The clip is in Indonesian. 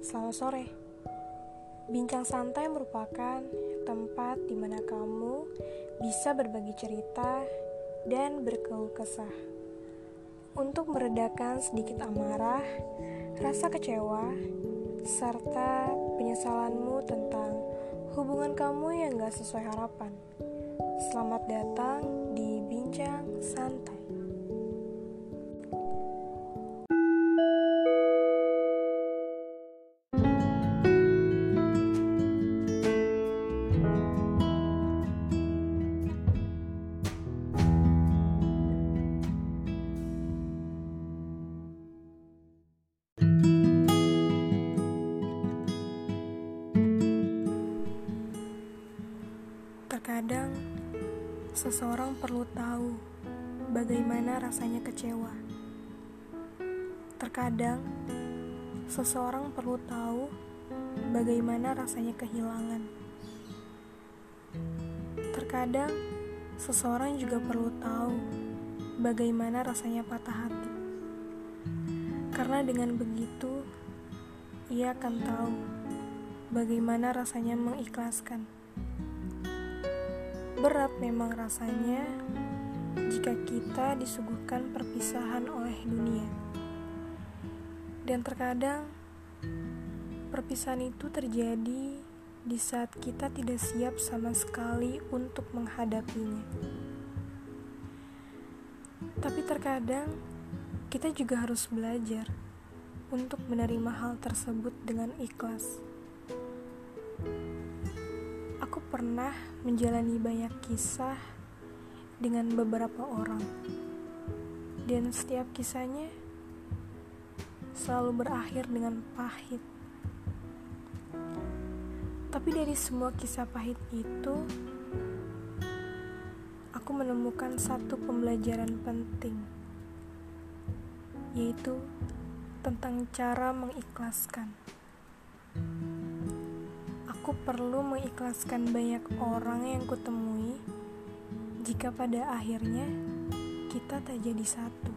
Selamat sore. Bincang santai merupakan tempat di mana kamu bisa berbagi cerita dan berkeluh kesah. Untuk meredakan sedikit amarah, rasa kecewa, serta penyesalanmu tentang hubungan kamu yang gak sesuai harapan. Selamat datang di Bincang Santai. Terkadang seseorang perlu tahu bagaimana rasanya kecewa. Terkadang seseorang perlu tahu bagaimana rasanya kehilangan. Terkadang seseorang juga perlu tahu bagaimana rasanya patah hati. Karena dengan begitu, ia akan tahu bagaimana rasanya mengikhlaskan. Berat memang rasanya jika kita disuguhkan perpisahan oleh dunia. Dan terkadang perpisahan itu terjadi di saat kita tidak siap sama sekali untuk menghadapinya. Tapi terkadang kita juga harus belajar untuk menerima hal tersebut dengan ikhlas. Aku pernah menjalani banyak kisah dengan beberapa orang, dan setiap kisahnya selalu berakhir dengan pahit. Tapi dari semua kisah pahit itu, aku menemukan satu pembelajaran penting, yaitu tentang cara mengikhlaskan. Aku perlu mengikhlaskan banyak orang yang kutemui jika pada akhirnya kita tak jadi satu.